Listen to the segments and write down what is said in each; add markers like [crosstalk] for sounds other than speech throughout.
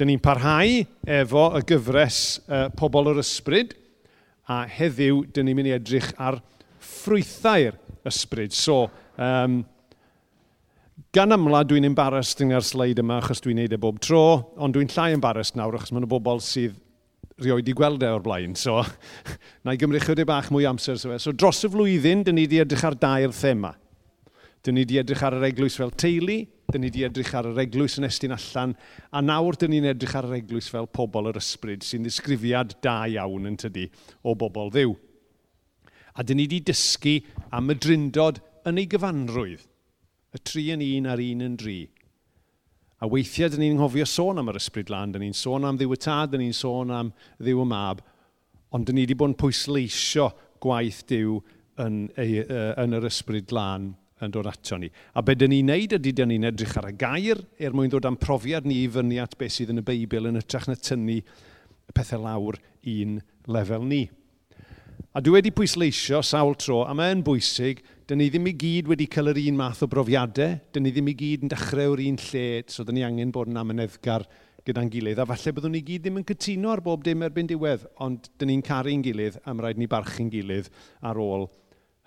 Dyn ni'n parhau efo y gyfres uh, Pobol yr Ysbryd a heddiw dyn ni'n mynd i edrych ar ffrwythau'r ysbryd. So, um, gan amla dwi'n embarrassed yng sleid yma achos dwi'n neud e bob tro, ond dwi'n llai embarrassed nawr achos mae'n bobl sydd rioed i gweld e o'r blaen. So, [laughs] na i gymryd chydig bach mwy amser. So, so dros y flwyddyn, dyn ni wedi edrych ar dair thema. Dyn ni wedi edrych ar yr eglwys fel teulu, dyn ni wedi edrych ar yr eglwys yn estyn allan, a nawr dyn ni'n edrych ar yr eglwys fel pobl yr ysbryd, sy'n ddisgrifiad da iawn yn tydi o bobl ddiw. A dyn ni wedi dysgu am y drindod yn ei gyfanrwydd, y tri yn un a'r un yn dri. A weithiau, dyn ni'n anghofio sôn am yr ysbryd lan, dyn ni'n sôn am ddiw y tad, dyn ni'n sôn am ddiw y mab, ond dyn ni wedi bod yn pwysleisio gwaith diw yn, yn yr ysbryd lan yn dod ato ni. A be dyn ni'n neud ydy dyn ni'n edrych ar y gair er mwyn dod am profiad ni i fyny at beth sydd yn y Beibl yn ytrach na tynnu pethau lawr un lefel ni. A dwi wedi pwysleisio sawl tro, a mae'n bwysig, dyn ni ddim i gyd wedi cael yr un math o brofiadau, dyn ni ddim i gyd yn dechrau o'r un lle, so dyn ni angen bod yn amyneddgar gyda'n gilydd, a falle byddwn ni gyd ddim yn cytuno ar bob dim erbyn diwedd, ond dyn ni'n caru'n gilydd am rhaid ni barchu'n gilydd ar ôl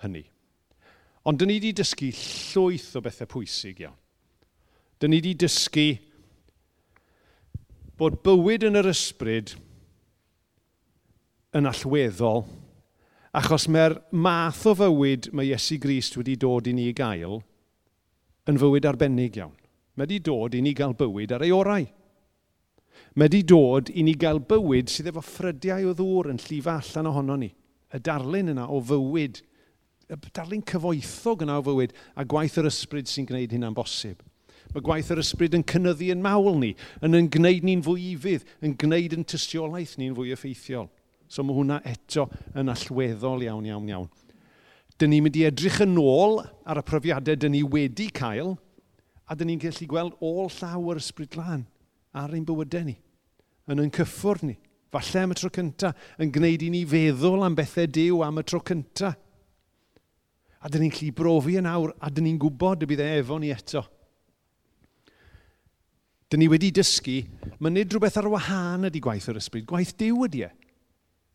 hynny. Ond dyn ni wedi dysgu llwyth o bethau pwysig iawn. Dyn ni wedi dysgu bod bywyd yn yr ysbryd yn allweddol, achos mae'r math o fywyd mae Iesu Grist wedi dod i ni i gael yn fywyd arbennig iawn. Mae wedi dod i ni gael bywyd ar ei orau. Mae wedi dod i ni gael bywyd sydd efo ffrydiau o ddŵr yn llifa allan ohono ni. Y darlun yna o fywyd darlun cyfoethog yna o fywyd a gwaith yr ysbryd sy'n gwneud hynna'n bosib. Mae gwaith yr ysbryd yn cynnyddu yn mawl ni, yn yn gwneud ni'n fwy ifydd, yn gwneud yn tystiolaeth ni'n fwy effeithiol. So mae hwnna eto yn allweddol iawn, iawn, iawn. Dyn ni'n mynd i edrych yn ôl ar y profiadau dyn ni wedi cael, a dyn ni'n gallu gweld ôl llaw yr ysbryd lan ar ein bywydau ni, yn yn cyffwr ni. Falle am y tro cyntaf, yn gwneud i ni feddwl am bethau dew am y tro cyntaf, A dyn ni'n lli brofi e yn awr, a dyn ni'n gwybod y bydd e efo ni eto. Dyn ni wedi dysgu, mae nid rhywbeth ar wahân ydy gwaith yr ysbryd. Gwaith diw ydy e.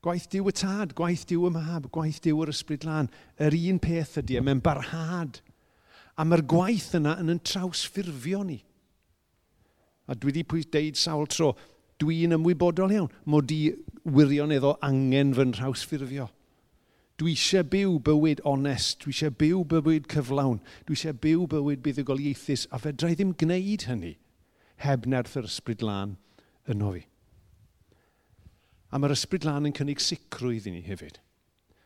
Gwaith diw y tad, gwaith diw y mab, gwaith diw yr ysbryd lan. Yr un peth ydy e, mae'n barhad. A mae'r gwaith yna yn yn trawsffurfio ni. A dwi wedi pwy deud sawl tro, dwi'n ymwybodol iawn mod i wirioneddol angen fy nrawsffurfio. Dwi eisiau byw bywyd onest, dwi eisiau byw bywyd cyflawn, dwi eisiau byw bywyd buddugol ieithus, a fedra i ddim gwneud hynny heb nerth yr ysbryd lan yno fi. A mae'r ysbryd lan yn cynnig sicrwydd i ni hefyd.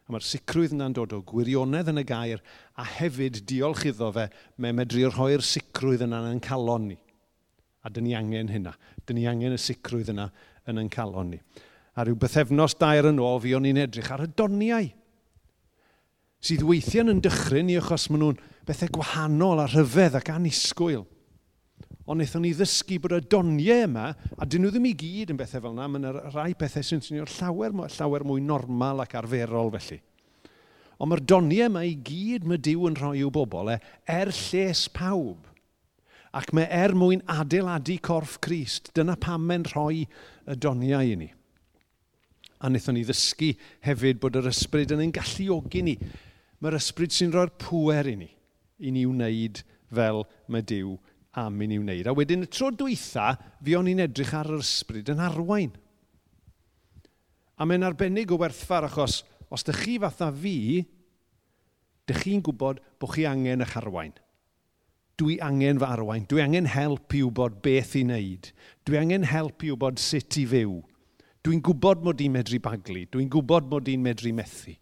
A mae'r sicrwydd yna'n dod o gwirionedd yn y gair, a hefyd diolch iddo fe, mae medru rhoi'r sicrwydd yna yn calon ni. A dyn ni angen hynna. Dyn ni angen y sicrwydd yna yn yn calon ni. A rhyw bythefnos dair yn ôl, fi o'n i'n edrych ar y doniau sydd weithiau yn dychryn ni achos maen nhw'n bethau gwahanol a rhyfedd ac anisgwyl. Ond wnaethon ni ddysgu bod y doniau yma, a dyn nhw ddim i gyd yn bethau fel yna, mae'n rai pethau sy'n swnio llawer, llawer mwy normal ac arferol felly. Ond mae'r doniau yma i gyd mae Dyw yn rhoi i'w bobl e, er lles pawb. Ac mae er mwyn adeiladu corff Crist, dyna pam mae'n rhoi y doniau i ni. A wnaethon ni ddysgu hefyd bod yr ysbryd yn ein galluogi ni Mae'r ysbryd sy'n rhoi'r pwer i ni, i ni wneud fel mae Dyw am i ni wneud. A wedyn y tro dwytha, fi o'n i'n edrych ar yr ysbryd yn arwain. A mae'n arbennig o werthfar achos os dych chi fatha fi, dych chi'n gwybod bod chi angen eich arwain. Dwi angen fy arwain. Dwi angen help i wybod beth i wneud. Dwi angen help i wybod sut i fyw. Dwi'n gwybod mod i'n medru baglu. Dwi'n gwybod mod i'n medru methu.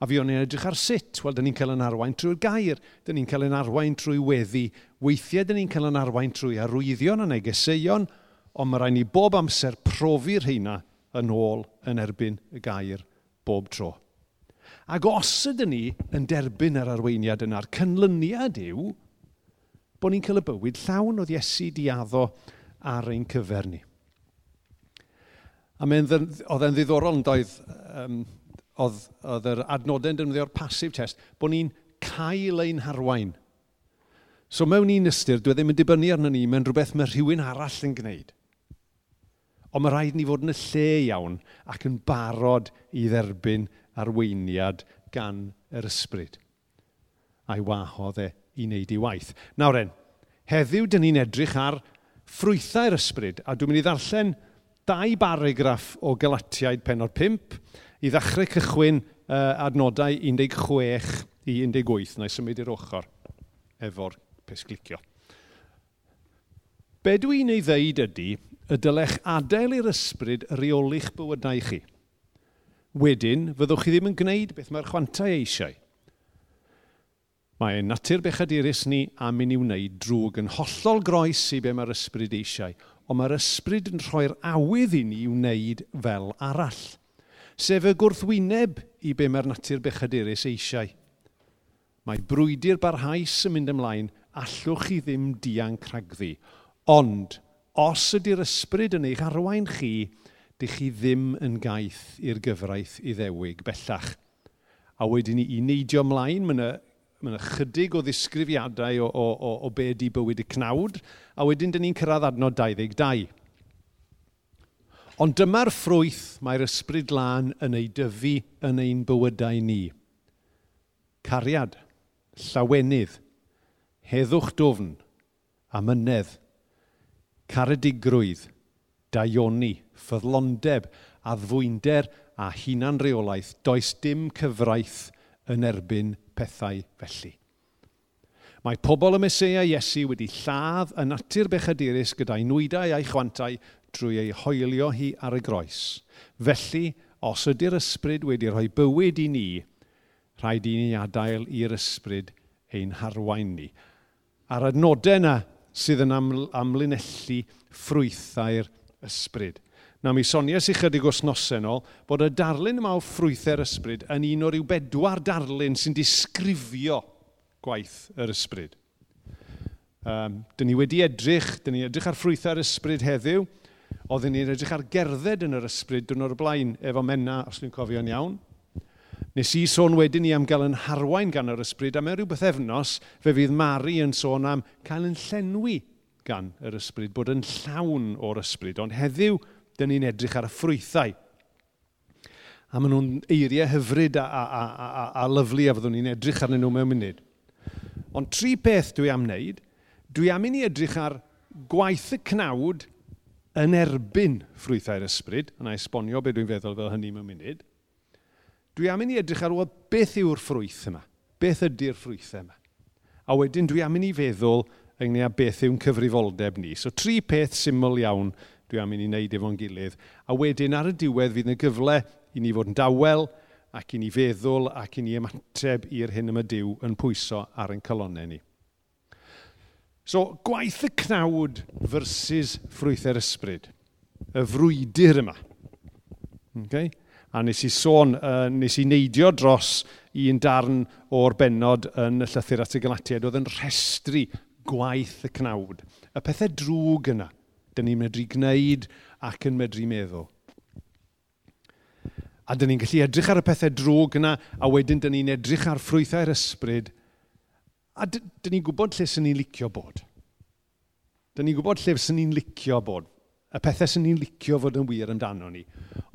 A fi o'n i'n edrych ar sut, wel, dyn ni'n cael yn arwain trwy'r gair, Dyn ni'n cael yn arwain trwy weddi, weithiau dyn ni'n cael yn arwain trwy arwyddion a negeseuon, ond mae rhaid ni bob amser profi'r heina yn ôl yn erbyn y gair bob tro. Ac os ydyn ni yn derbyn yr arweiniad yna'r cynlyniad yw bod ni'n cael y bywyd llawn o Iesu diaddo ar ein cyfer ni. A oedd e'n ddiddorol yn doedd um, oedd, oedd yr adnodau'n defnyddio'r passive test, bod ni'n cael ein harwain. So mewn un ystyr, dwi e ddim yn dibynnu arno ni, mae'n rhywbeth mae rhywun arall yn gwneud. Ond mae rhaid ni fod yn y lle iawn ac yn barod i dderbyn arweiniad gan yr ysbryd. A'i wahodd e i wneud ei waith. Nawr en, heddiw dyn ni'n edrych ar ffrwythau'r ysbryd, a dwi'n mynd i ddarllen dau barigraff o Galatiaid penod 5 i ddechrau cychwyn uh, adnodau 16 i 18, na i symud i'r ochr efo'r pesglicio. Be dwi'n ei ddeud ydy, y dylech adael i'r ysbryd reoli'ch bywydau chi. Wedyn, fyddwch chi ddim yn gwneud beth mae'r chwantau eisiau. Mae natur bechadurus ni am i ni wneud drwg yn hollol groes i be mae'r ysbryd eisiau, ond mae'r ysbryd yn rhoi'r awydd i ni wneud fel arall sef y gwrthwyneb i be mae'r natur bechadurus eisiau. Mae brwydi'r barhaus yn mynd ymlaen, allwch chi ddim dianc rhagddi. Ond, os ydy'r ysbryd yn eich arwain chi, dych chi ddim yn gaeth i'r gyfraith i ddewig bellach. A wedyn ni i neidio ymlaen, mae yna Mae yna chydig o ddisgrifiadau o, o, o, o be di bywyd y cnawd, a wedyn dyn ni'n cyrraedd adnod 22. Ond dyma'r ffrwyth mae'r ysbryd lan yn ei dyfu yn ein bywydau ni. Cariad, llawenydd, heddwch dofn, amynedd, caredigrwydd, daioni, ffyddlondeb, addfwynder a hunanreolaeth, does dim cyfraith yn erbyn pethau felly. Mae pobl y Mesoea Iesu wedi lladd y natur bechadurus gyda'i nwydau a'i chwantau drwy ei hoelio hi ar y groes. Felly, os ydy'r ysbryd wedi rhoi bywyd i ni, rhaid i ni adael i'r ysbryd ein harwain ni. A'r adnodau yna sydd yn aml amlinellu ffrwythau'r ysbryd. Na mi sonies i chydig wsnosen ôl bod y darlun yma o ffrwythau'r ysbryd yn un o ryw bedwar darlun sy'n disgrifio gwaith yr ysbryd. Um, dyn ni wedi edrych, dyn ni edrych ar ffrwythau'r ysbryd heddiw, Oedden ni'n edrych ar gerdded yn yr ysbryd dwrnod o'r blaen efo menna, os dwi'n cofio'n iawn. Nes i sôn wedyn ni am gael yn harwain gan yr ysbryd, a mewn rhyw bythefnos fe fydd Mari yn sôn am cael yn llenwi gan yr ysbryd, bod yn llawn o'r ysbryd. Ond heddiw, dyn ni'n edrych ar y ffrwythau. A maen nhw'n eiriau hyfryd a, a, a, a, a lyflu a fyddwn ni'n edrych arnyn nhw mewn munud. Ond tri peth dwi am wneud, dwi am i ni edrych ar gwaith y cnawd yn erbyn ffrwythau'r ysbryd, a esbonio beth dwi'n feddwl fel hynny mewn munud, dwi am i ni edrych ar ôl beth yw'r ffrwyth yma, beth ydy'r ffrwythau yma. A wedyn dwi am i ni feddwl ynglyn â beth yw'n cyfrifoldeb ni. So tri peth syml iawn dwi am i ni wneud efo'n gilydd. A wedyn ar y diwedd fydd yna gyfle i ni fod yn dawel ac i ni feddwl ac i ni ymateb i'r hyn yma diw yn pwyso ar ein colonnau ni. So, gwaith y cnawd versus ffrwythau'r ysbryd. Y frwydyr yma. Okay? A nes i sôn, uh, nes i neidio dros un darn o'r benod yn y llythyr at y Galatiad oedd yn rhestru gwaith y cnawd. Y pethau drwg yna, dyn ni'n medru gwneud ac yn medru meddwl. A dyn ni'n gallu edrych ar y pethau drwg yna, a wedyn dyn ni'n edrych ar ffrwythau'r ysbryd A dyn ni'n gwybod lle sy'n ni'n licio bod. Dyn ni'n gwybod lle sy'n ni'n licio bod. Y pethau sy'n ni'n licio fod yn wir amdano ni.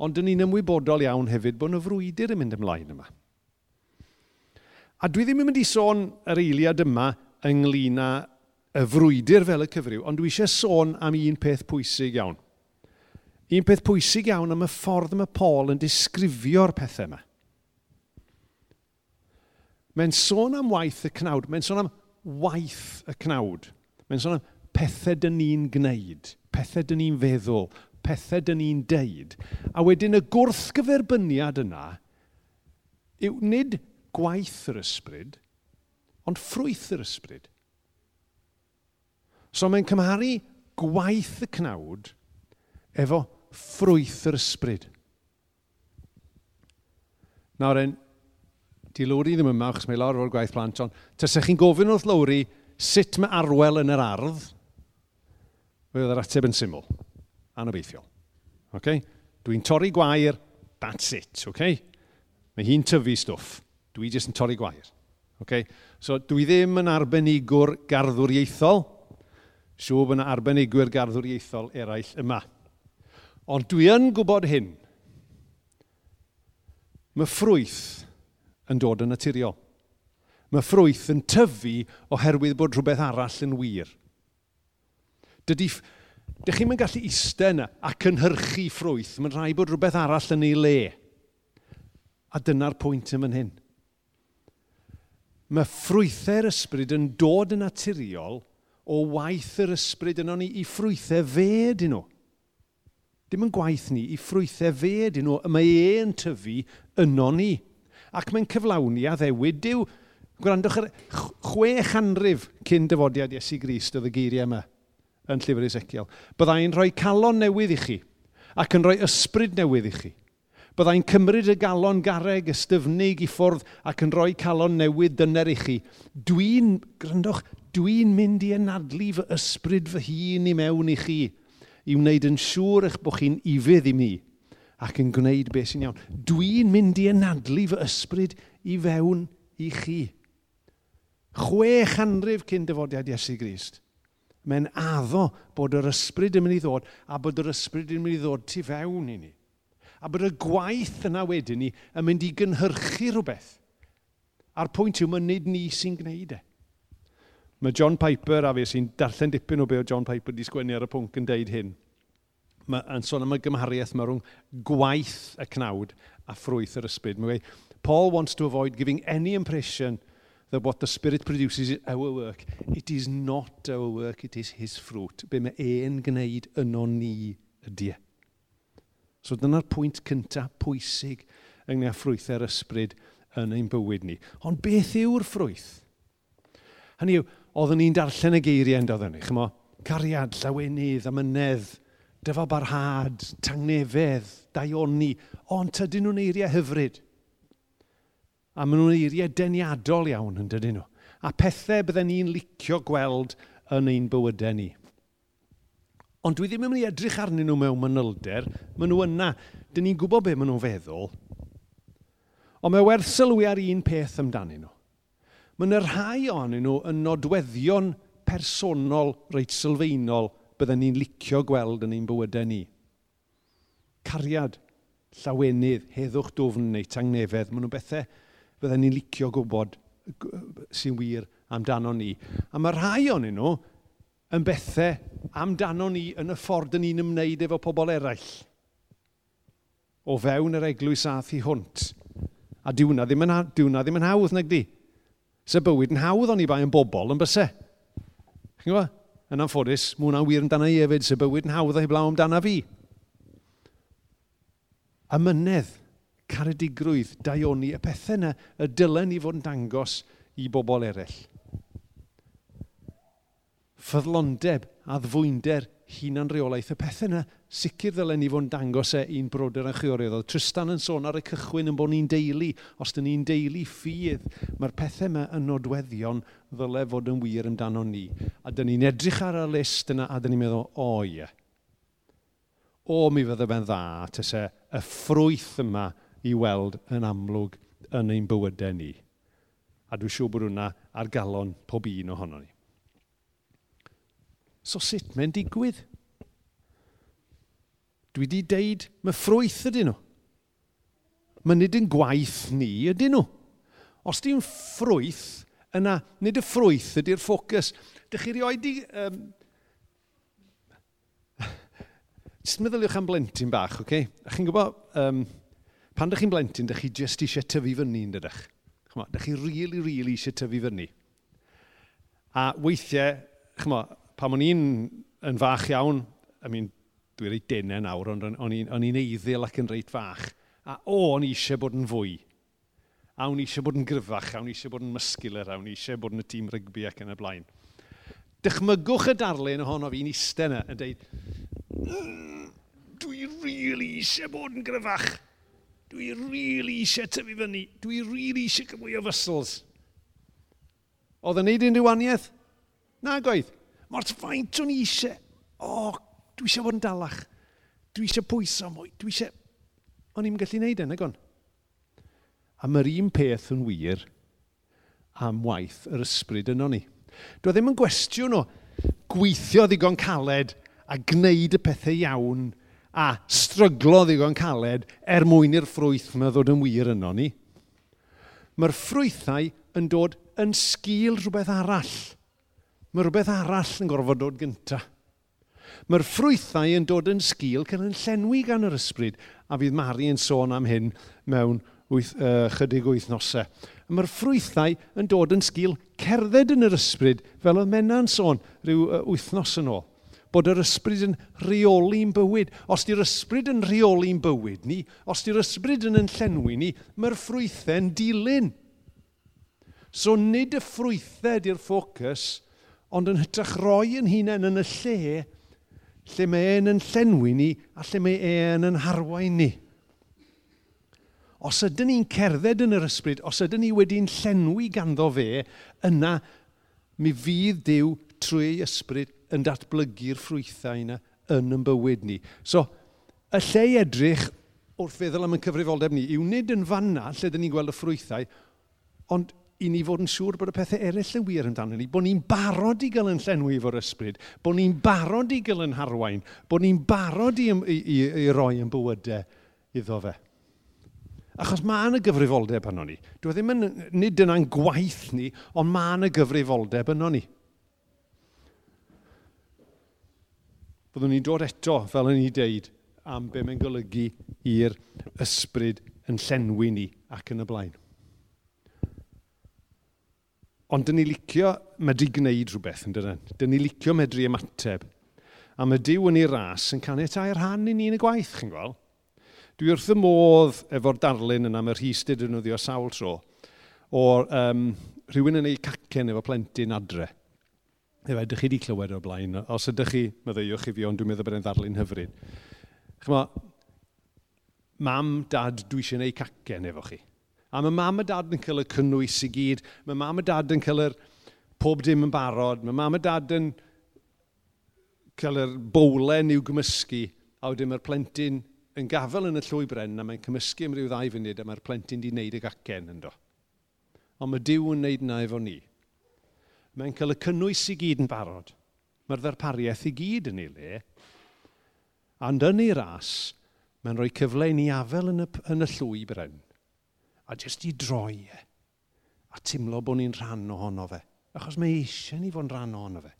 Ond dyn ni'n ymwybodol iawn hefyd bod y frwydr yn mynd ymlaen yma. A dwi ddim yn mynd i sôn yr eiliad yma ynglyn â y frwydr fel y cyfryw, ond dwi eisiau sôn am un peth pwysig iawn. Un peth pwysig iawn am y ffordd mae Paul yn disgrifio'r pethau yma. Mae'n sôn am waith y cnawd. Mae'n sôn am waith y cnawd. Mae'n sôn am pethau dyn ni'n gwneud, pethau dyn ni'n feddwl, pethau dyn ni'n deud. A wedyn y gwrthgyferbyniad yna yw nid gwaith yr ysbryd, ond ffrwyth yr ysbryd. So mae'n cymharu gwaith y cnawd efo ffrwyth yr ysbryd. Nawr, en, di Lowri ddim yma, achos mae lawr o'r gwaith plant, ond tysach chi'n gofyn wrth Lowri sut mae arwel yn yr ardd, roedd yr ateb yn syml, anobeithiol. Okay? Dwi'n torri gwair, that's it, okay? Mae hi'n tyfu stwff, dwi jyst yn torri gwair. Okay? So dwi ddim yn arbenigwr garddwriaethol, siw bod yna arbenigwyr garddwriaethol eraill yma. Ond dwi yn gwybod hyn. Mae ffrwyth yn dod yn naturiol. Mae ffrwyth yn tyfu oherwydd bod rhywbeth arall yn wir. Dydy, Dych chi'n gallu eistedd yna a cynhyrchu ffrwyth. Mae'n rhaid bod rhywbeth arall yn ei le. A dyna'r pwynt yn hyn. Mae ffrwythau'r ysbryd yn dod yn naturiol o waith yr ysbryd yno ni i ffrwythau fe dyn nhw. Dim yn gwaith ni, i ffrwythau fe dyn nhw, y mae e'n tyfu yno ni ac mae'n cyflawni a ddewyd diw. Gwrandwch ar chwe chanrif cyn dyfodiad Iesu Grist oedd y geiriau yma yn llyfr Ezekiel. Byddai'n rhoi calon newydd i chi ac yn rhoi ysbryd newydd i chi. Byddai'n cymryd y galon gareg ystyfnig i ffwrdd ac yn rhoi calon newydd dyner i chi. Dwi'n, gwrandwch, dwi'n mynd i anadlu fy ysbryd fy hun i mewn i chi i wneud yn siŵr eich bod chi'n ifydd i mi ac yn gwneud beth sy'n iawn. Dwi'n mynd i anadlu fy ysbryd i fewn i chi. Chwech hanrif cyn dyfodiad Iesu Grist. Mae'n addo bod yr ysbryd yn mynd i ddod a bod yr ysbryd yn mynd i ddod tu fewn i ni. A bod y gwaith yna wedyn ni yn mynd i gynhyrchu rhywbeth. A'r pwynt yw, mae nid ni sy'n gwneud e. Mae John Piper a fe sy'n darllen dipyn o be o John Piper di sgwennu ar y pwnc yn deud hyn ma, yn sôn am y gymhariaeth mae rhwng gwaith y cnawd a ffrwyth yr ysbryd. Mae Paul wants to avoid giving any impression that what the Spirit produces is our work. It is not our work, it is his fruit. Be mae e'n gwneud yno ni ydy. E. So dyna'r pwynt cyntaf pwysig ynglyn â ffrwyth yr ysbryd yn ein bywyd ni. Ond beth yw'r ffrwyth? Hynny yw, oeddwn ni'n darllen y geiriau yn doedden ni, chymo, cariad, llawenydd, amynedd, dyfa barhad, tangnefedd, daioni, ond tydyn nhw'n eiriau hyfryd. A maen nhw'n eiriau deniadol iawn yn dydyn nhw. A pethau byddai ni'n licio gweld yn ein bywydau ni. Ond dwi ddim yn mynd i edrych arnyn nhw mewn manylder, maen nhw yna. Dyn ni'n gwybod be maen nhw'n feddwl. Ond mae werth sylwi ar un peth amdanyn nhw. Mae'n y rhai o'n nhw yn nodweddion personol reit sylfaenol byddwn ni'n licio gweld yn ein bywydau ni. Cariad, llawenydd, heddwch dofn neu tangnefedd, maen nhw bethau byddwn ni'n licio gwybod sy'n wir amdano ni. A mae rhai o'n nhw yn bethau amdano ni yn y ffordd yn ni'n ymwneud efo pobl eraill. O fewn yr eglwys ath i hwnt. A diwna ddim yn, diwna ddim yn hawdd nag di. Se bywyd yn hawdd o'n i bai yn bobl yn bysau. Chi'n gwybod? yn anffodus, mae hwnna'n wir amdana i hefyd, sy'n bywyd yn hawdd ei heblaw amdana fi. Ymynedd, caredigrwydd, daioni, y pethau yna y dylen ni fod yn dangos i bobl eraill. Fyddlondeb a ddfwynder hunan reolaeth, y pethau yna sicr ddylen ni fod yn dangos e un brodyr yn chwiorydd. Oedd Tristan yn sôn ar y cychwyn yn bod ni'n deulu, os dyn ni'n deulu ffydd, mae'r pethau yma yn nodweddion ddyle fod yn wir amdano ni. A dyn ni'n edrych ar y list yna a dyn ni'n meddwl, o ie. O, mi fydde fe'n dda, tyse, y ffrwyth yma i weld yn amlwg yn ein bywydau ni. A dwi'n siŵr bod hwnna ar galon pob un ohono ni. So sut mae'n digwydd? Dwi wedi deud, mae ffrwyth ydyn nhw. Mae nid yn gwaith ni ydyn nhw. Os di'n ffrwyth, yna, nid y ffrwyth ydy'r ffocws. Dych chi rioed i... Um, [laughs] Just meddyliwch am blentyn bach, oce? Okay? A chi'n gwybod, um, pan dych chi'n blentyn, dych chi just eisiau tyfu fyny yn dydych. Dych chi really, really eisiau tyfu fyny. A weithiau, chymo, pam o'n i'n yn fach iawn, I mean, dwi'n rei denau nawr, ond o'n i'n eiddil ac yn reit fach. A o, o'n i eisiau bod yn fwy. A o'n i eisiau bod yn gryfach, a o'n i eisiau bod yn muscular, a o'n i eisiau bod yn y tîm rygbi ac yn y blaen. Dychmygwch y darlun ohono fi'n eistedd yna yn deud, mm, dwi really eisiau bod yn gryfach. Dwi really eisiau tyfu fyny. Dwi really eisiau cymwy o fysls. Oedd yn neud unrhyw waniaeth? Na, goedd. Mae'r faint o'n i eisiau, o, oh, dwi eisiau bod yn dalach. Dwi eisiau pwysa mwy. Dwi eisiau... O'n i'n gallu neud e, yn, agon. A mae'r un peth yn wir am waith yr ysbryd yno ni. Dwi ddim yn gwestiwn o gweithio ddigon caled a gwneud y pethau iawn a stryglo ddigon caled er mwyn i'r ffrwyth yma ddod yn wir yno ni. Mae'r ffrwythau yn dod yn sgil rhywbeth arall mae rhywbeth arall yn gorfod dod gyntaf. Mae'r ffrwythau yn dod yn sgil cael yn llenwi gan yr ysbryd, a fydd Mari yn sôn am hyn mewn wyth, uh, chydig wythnosau. Mae'r ffrwythau yn dod yn sgil cerdded yn yr ysbryd, fel oedd menna'n sôn rhyw uh, wythnos yn ôl bod yr ysbryd yn rheoli'n bywyd. Os di'r ysbryd yn rheoli'n bywyd ni, os di'r ysbryd yn yn llenwi ni, mae'r ffrwythau'n dilyn. So nid y ffrwythau di'r ffocws, ond yn hytrach roi yn hunain yn y lle lle mae e'n yn llenwi ni a lle mae e'n yn harwain ni. Os ydyn ni'n cerdded yn yr ysbryd, os ydyn ni wedi'n llenwi ganddo fe, yna mi fydd Dyw trwy ysbryd yn datblygu'r ffrwythau yna yn yn bywyd ni. So, y lle i edrych wrth feddwl am y cyfrifoldeb ni yw nid yn fanna lle dyn ni'n gweld y ffrwythau, ond i ni fod yn siŵr bod y pethau eraill yn wir amdano ni, bod ni'n barod i gael yn llenwi efo'r ysbryd, bod ni'n barod i gael yn harwain, bod ni'n barod i, i, i, i roi yn bywydau iddo fe. Achos mae yna gyfrifoldeb yno ni. Dwi e ddim yn, nid yna'n gwaith ni, ond mae yna gyfrifoldeb yno ni. Byddwn ni'n dod eto, fel yn ni deud, am be mae'n golygu i'r ysbryd yn llenwi ni ac yn y blaen. Ond dyn ni licio medru gwneud rhywbeth yn dydyn. Dyn ni licio medru ymateb. A mae Dyw yn ei ras yn caniatau'r rhan i ni yn y gwaith, chi'n gweld? Dwi wrth y modd efo'r darlun yna, mae'r hystyd yn wyddio sawl tro, o'r um, rhywun yn ei cacen efo plentyn adre. Efe, ydych chi wedi clywed o'r blaen, os ydych chi, meddeiwch i fi, ond dwi'n meddwl bod e'n ddarlun hyfryd. Chyma, mam, dad, dwi eisiau gwneud cacen efo chi. A mae mam a dad yn cael y cynnwys i gyd. Mae mam a dad yn cael yr pob dim yn barod. Mae mam a dad yn cael yr bowlen i'w gymysgu. A wedyn mae'r plentyn yn gafel yn y llwy bren a mae'n cymysgu am ryw ddau funud a mae'r plentyn di wneud y gacen yn do. Ond mae Dyw yn wneud na efo ni. Mae'n cael y cynnwys i gyd yn barod. Mae'r ddarpariaeth i gyd yn ei le. Ond yn ei ras, mae'n rhoi cyfle i ni afel yn y, yn y llwy bren a jyst i droi e. A timlo bod ni'n rhan ohono fe. Achos mae eisiau ni fod yn rhan ohono fe.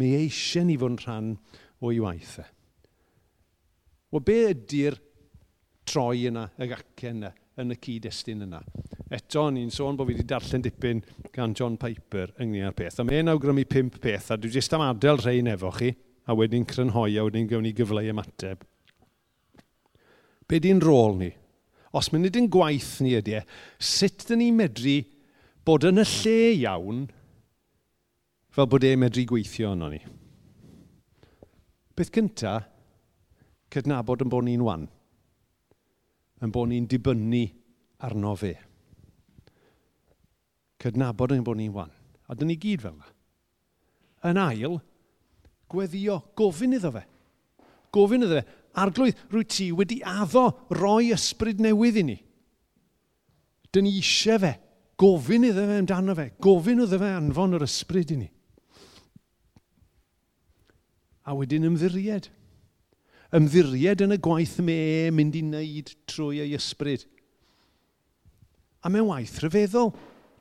Mae eisiau ni fod yn rhan o'i waith e. Wel, be ydy'r troi yna, y gacen yna, yn y cyd-destun yna? Eto, ni'n sôn bod fi wedi darllen dipyn gan John Piper ynglyn â'r peth. A mae'n awgrymu pimp peth, a dwi jyst am adael rhain efo chi, a wedyn crynhoi, a wedyn gawn ni gyfle i ymateb. Be di'n rôl ni? os mae nid yn gwaith ni ydy e, sut dyn ni medru bod yn y lle iawn fel bod e'n medru gweithio yno ni. Beth cynta, cydnabod yn bod ni'n wan, yn bod ni'n dibynnu arno fe. Cydnabod yn bod ni'n wan. A dyn ni gyd fel yna. Yn ail, gweddio, gofyn iddo fe. Gofyn iddo fe, arglwydd, rwy ti wedi addo roi ysbryd newydd i ni. Dyn ni eisiau fe, gofyn iddo fe amdano fe, gofyn iddo fe anfon yr ysbryd i ni. A wedyn ymddiried. Ymddiried yn y gwaith me mynd i wneud trwy ei ysbryd. A mewn waith rhyfeddol,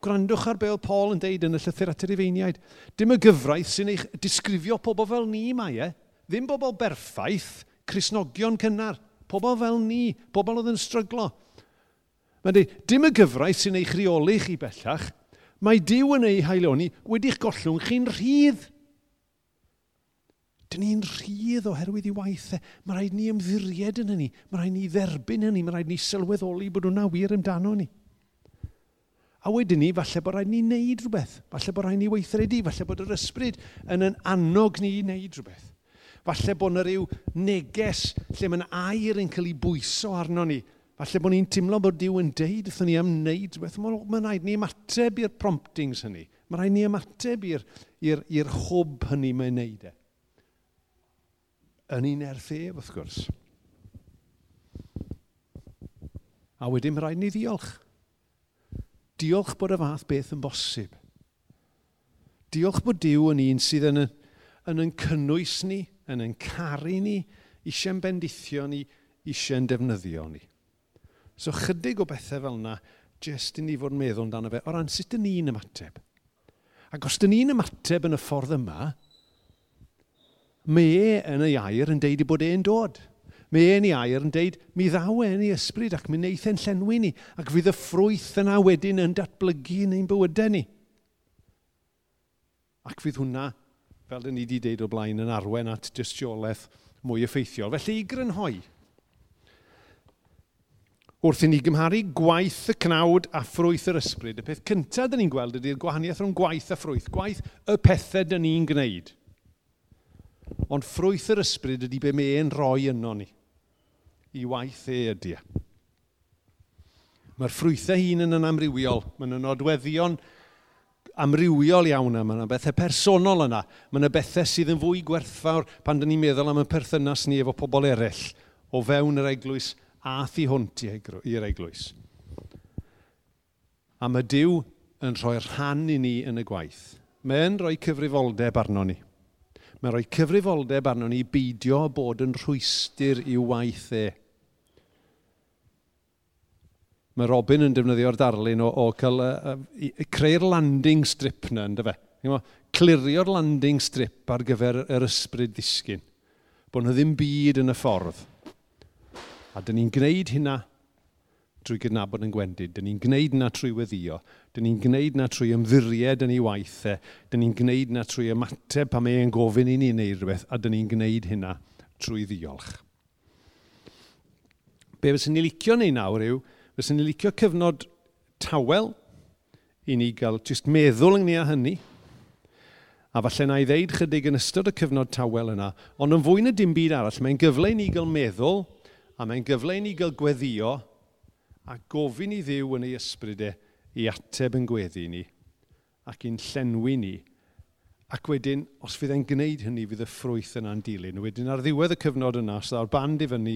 gwrandwch ar beth Paul yn deud yn y llythyr at yr Ifeiniaid. Dim y gyfraith sy'n eich disgrifio pobl fel ni mae e. Ddim bobl berffaith, Cresnogion cynnar, pobl fel ni, pobl oedd yn stryglo. Mae'n dweud, dim y gyfraith sy'n eich rheoli chi bellach, mae Dyw yn ei haelioni wedi'ch gollwng chi'n rhydd. Dyn ni'n rhydd oherwydd ei waithau. E. Mae rhaid ni ymddiried yn hynny. Mae rhaid ni dderbyn hynny. Mae rhaid ni sylweddoli bod hwnna wir amdano ni. A wedyn ni, falle bod rhaid ni wneud rhywbeth. Falle bod rhaid ni weithredu. Falle bod yr ysbryd yn yn annog ni i wneud rhywbeth. Falle bod yna rhyw neges lle mae'n air yn cael ei bwyso arno ni. Falle bod ni'n teimlo bod Dyw yn deud wrthyn ni ymwneud beth. Mae'n rhaid ni ymateb i'r promptings hynny. Mae'n rhaid ni ymateb i'r hwb hynny mae'n neud e. Yn un erth ef, wrth gwrs. A wedyn mae'n rhaid ni ddiolch. Diolch bod y fath beth yn bosib. Diolch bod Dyw yn un sydd yn, yn, yn cynnwys ni, yn yn caru ni, eisiau'n bendithio ni, eisiau'n defnyddio ni. So chydig o bethau fel yna, jyst i ni fod yn meddwl amdano fe, o ran sut dyn ni'n ymateb. Ac os dyn ni'n ymateb yn y ffordd yma, mae e yn ei air yn deud i bod e'n dod. Mae e'n ei air yn deud, mi ddaw e'n ei ysbryd ac mi wneith e'n llenwi ni, ac fydd y ffrwyth yna wedyn yn datblygu yn ein bywydau ni. Ac fydd hwnna fel dyn ni wedi deud o blaen, yn arwen at dystiolaeth mwy effeithiol. Felly i grynhoi, wrth i ni gymharu gwaith y cnawd a ffrwyth yr ysbryd, y peth cyntaf dyn ni'n gweld ydy'r gwahaniaeth rhwng gwaith a ffrwyth, gwaith y pethau dyn ni'n gwneud. Ond ffrwyth yr ysbryd ydy be mae'n roi yno ni. I waith e ydy. E. Mae'r ffrwythau hun yn yn amrywiol. Mae'n yn nodweddion amrywiol iawn yma, mae yna bethau personol yna. Mae yna bethau sydd yn fwy gwerthfawr pan dyn ni'n meddwl am y perthynas ni efo pobl eraill o fewn yr eglwys a thu hwnt i'r eglwys. A mae Dyw yn rhoi rhan i ni yn y gwaith. Mae'n rhoi cyfrifoldeb arno ni. Mae'n rhoi cyfrifoldeb arno ni beidio bod yn rhwystyr i'w waith e mae Robin yn defnyddio'r darlun o, o cael, uh, uh, creu'r landing strip na, ynddo fe. Clirio'r landing strip ar gyfer yr ysbryd ddisgyn. Bod nhw ddim byd yn y ffordd. A dyn ni'n gwneud hynna drwy gydnabod yn gwendid. Dyn ni'n gwneud na trwy weddio. Dyn ni'n gwneud na trwy ymddiried yn ei waithau. E. Dyn ni'n gwneud na trwy ymateb pan mae'n gofyn i ni wneud rhywbeth. A dyn ni'n gwneud hynna trwy ddiolch. Be fyddwn ni licio neu nawr yw, Fes ni licio cyfnod tawel i ni gael jyst meddwl yng a hynny. A falle na i ddeud chydig yn ystod y cyfnod tawel yna, ond yn fwy na dim byd arall, mae'n gyfle i ni gael meddwl a mae'n gyfle i ni gael gweddio a gofyn i ddiw yn ei ysbrydau i ateb yn gweddi ni ac i'n llenwi ni. Ac wedyn, os fydd e'n gwneud hynny, fydd y ffrwyth yna'n dilyn. Wedyn ar ddiwedd y cyfnod yna, os ddaw'r band i fyny,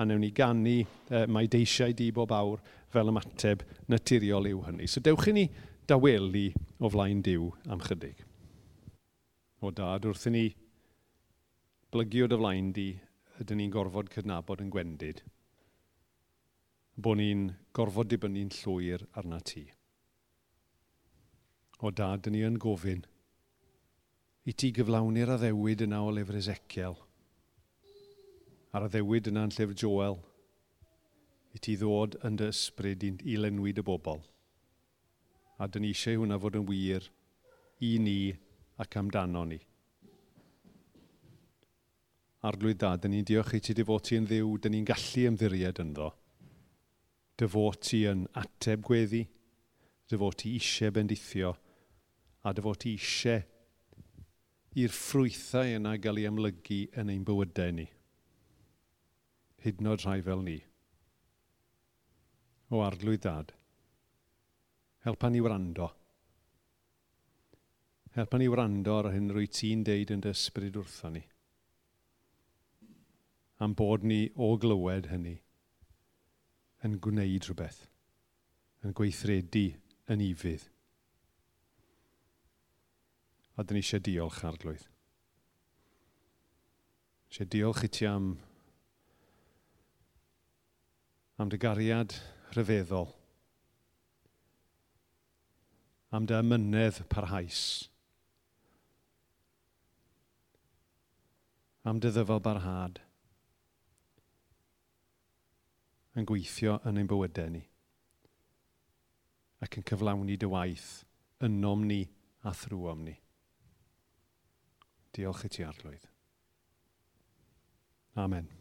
a newn ni gannu uh, mae deisiau di bob awr fel ymateb naturiol yw hynny. So dewch i ni dawelu o flaen diw am chydig. O dad, wrth i ni blygio dy flaen di, ydyn ni'n gorfod cydnabod yn gwendid. Bo ni'n gorfod dibynnu'n llwyr arna ti. O dad, dyn ni yn gofyn i ti gyflawni'r addewid yna o lyfr Ezekiel – ar y ddewyd yna'n llyfr Joel, i ti ddod yn dy ysbryd i lenwyd y bobl. A dyn ni eisiau hwnna fod yn wir i ni ac amdano ni. Arglwydd da, dyn ni'n diolch i ti dy fod ti yn ddiw, dyn ni'n gallu ymddiried ynddo. Dy fod ti yn ateb gweddi, dy fod ti eisiau bendithio, a dy fod ti eisiau i'r ffrwythau yna gael ei amlygu yn ein bywydau ni hyd yn oed rhai fel ni. O arglwydd dad, helpa ni wrando. Helpa ni wrando ar hyn rwy ti'n deud yn dy ysbryd wrtho ni. Am bod ni o glywed hynny yn gwneud rhywbeth, yn gweithredu yn ifydd. A dyn ni eisiau diolch arglwydd. Eisiau diolch i ti am am dy gariad rhyfeddol, am dy amynedd parhaus, am dy ddyfal barhad, yn gweithio yn ein bywydau ni ac yn cyflawni dy waith ynom ni a thrwom ni. Diolch i ti arglwydd. Amen.